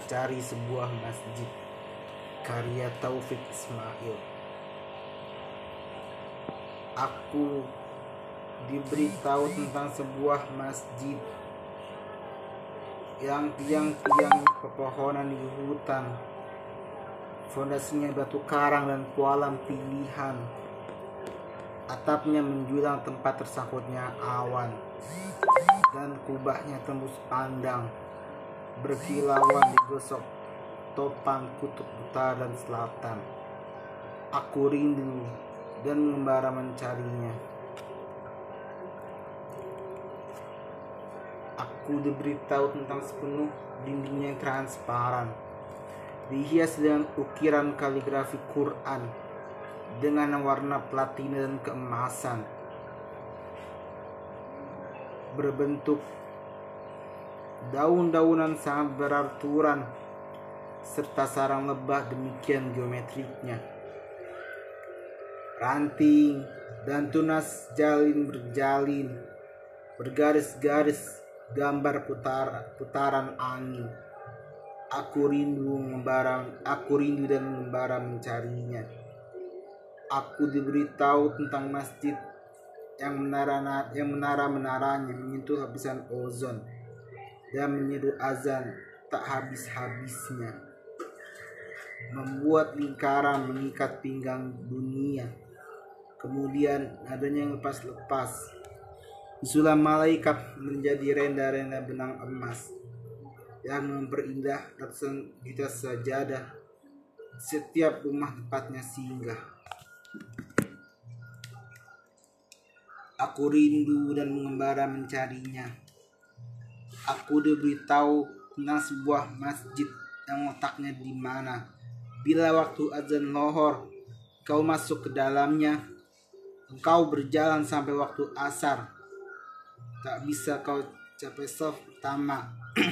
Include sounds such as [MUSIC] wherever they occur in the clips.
mencari sebuah masjid karya Taufik Ismail. Aku diberitahu tentang sebuah masjid yang tiang-tiang pepohonan di hutan fondasinya batu karang dan kualam pilihan atapnya menjulang tempat tersangkutnya awan dan kubahnya tembus pandang berkilauan digosok topang kutub utara dan selatan. Aku rindu dan mengembara mencarinya. Aku diberitahu tentang sepenuh dindingnya yang transparan, dihias dengan ukiran kaligrafi Quran dengan warna platina dan keemasan, berbentuk daun-daunan sangat beraturan serta sarang lebah demikian geometriknya. Ranting dan tunas jalin berjalin, bergaris-garis gambar putar putaran angin. Aku rindu mengembara, aku rindu dan mengembara mencarinya. Aku diberitahu tentang masjid yang menara yang menara menaranya menyentuh lapisan ozon dan menyeru azan tak habis-habisnya membuat lingkaran mengikat pinggang dunia kemudian adanya yang lepas-lepas Sulam malaikat menjadi renda-renda benang emas yang memperindah ratusan juta sajadah setiap rumah tempatnya singgah. Aku rindu dan mengembara mencarinya. Aku diberitahu tentang sebuah masjid yang letaknya di mana. Bila waktu azan lohor, kau masuk ke dalamnya, engkau berjalan sampai waktu asar. Tak bisa kau capai soft pertama. [CLEARS THROAT]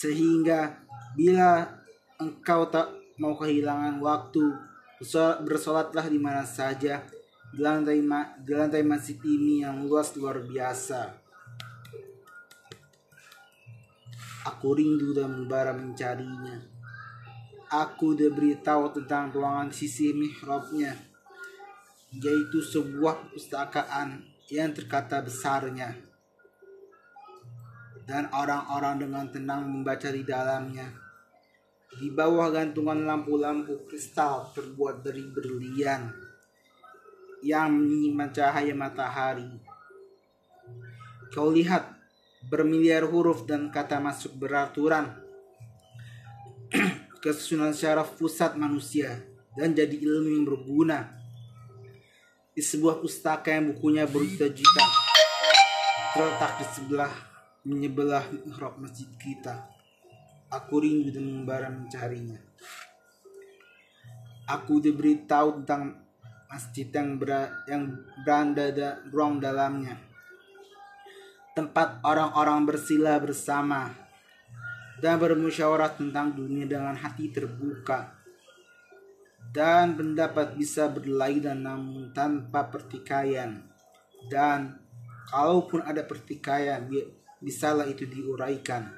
Sehingga bila engkau tak mau kehilangan waktu bersolatlah di mana saja. Di lantai di lantai masjid ini yang luas luar biasa aku rindu dan membara mencarinya aku diberitahu tentang ruangan sisi mihrabnya yaitu sebuah perpustakaan yang terkata besarnya dan orang-orang dengan tenang membaca di dalamnya. Di bawah gantungan lampu-lampu kristal terbuat dari berlian yang menyimpan cahaya matahari. Kau lihat bermiliar huruf dan kata masuk beraturan [CLEARS THROAT] kesusunan syaraf pusat manusia dan jadi ilmu yang berguna di sebuah pustaka yang bukunya berjuta-juta terletak di sebelah menyebelah mihrab masjid kita. Aku rindu dan membara mencarinya. Aku diberitahu tentang masjid yang, ber yang beranda da dalamnya. Tempat orang-orang bersila bersama dan bermusyawarah tentang dunia dengan hati terbuka. Dan pendapat bisa berlainan namun tanpa pertikaian. Dan kalaupun ada pertikaian bisalah itu diuraikan.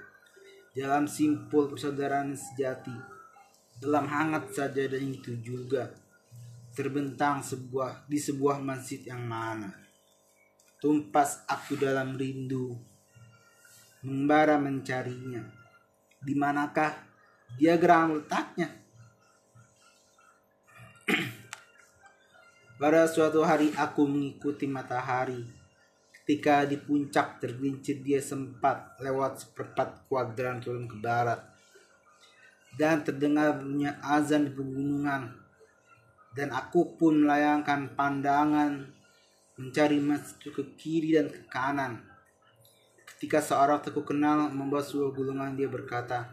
Dalam simpul persaudaraan sejati. Dalam hangat saja dan itu juga terbentang sebuah di sebuah masjid yang mana tumpas aku dalam rindu membara mencarinya di manakah diagram letaknya [CLEARS THROAT] Pada suatu hari aku mengikuti matahari. Ketika di puncak tergelincir dia sempat lewat seperempat kuadran turun ke barat. Dan terdengar bunyi azan di pegunungan. Dan aku pun melayangkan pandangan mencari masjid ke kiri dan ke kanan. Ketika seorang teku kenal membawa sebuah gulungan dia berkata,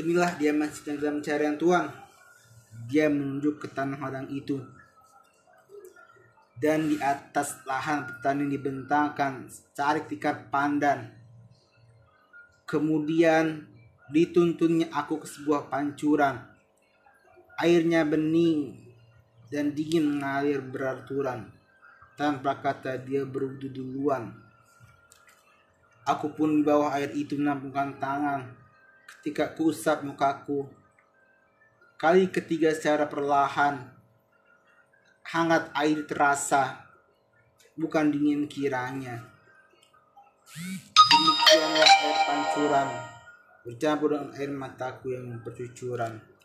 Inilah dia masjid yang dalam pencarian Tuhan dia menunjuk ke tanah ladang itu. Dan di atas lahan petani dibentangkan cari tikar pandan. Kemudian dituntunnya aku ke sebuah pancuran. Airnya bening dan dingin mengalir beraturan. Tanpa kata dia berwudu duluan. Aku pun di bawah air itu menampungkan tangan ketika kuusap mukaku. Kali ketiga secara perlahan, hangat air terasa, bukan dingin kiranya. Demikianlah air pancuran bercampur dengan air mataku yang bercucuran.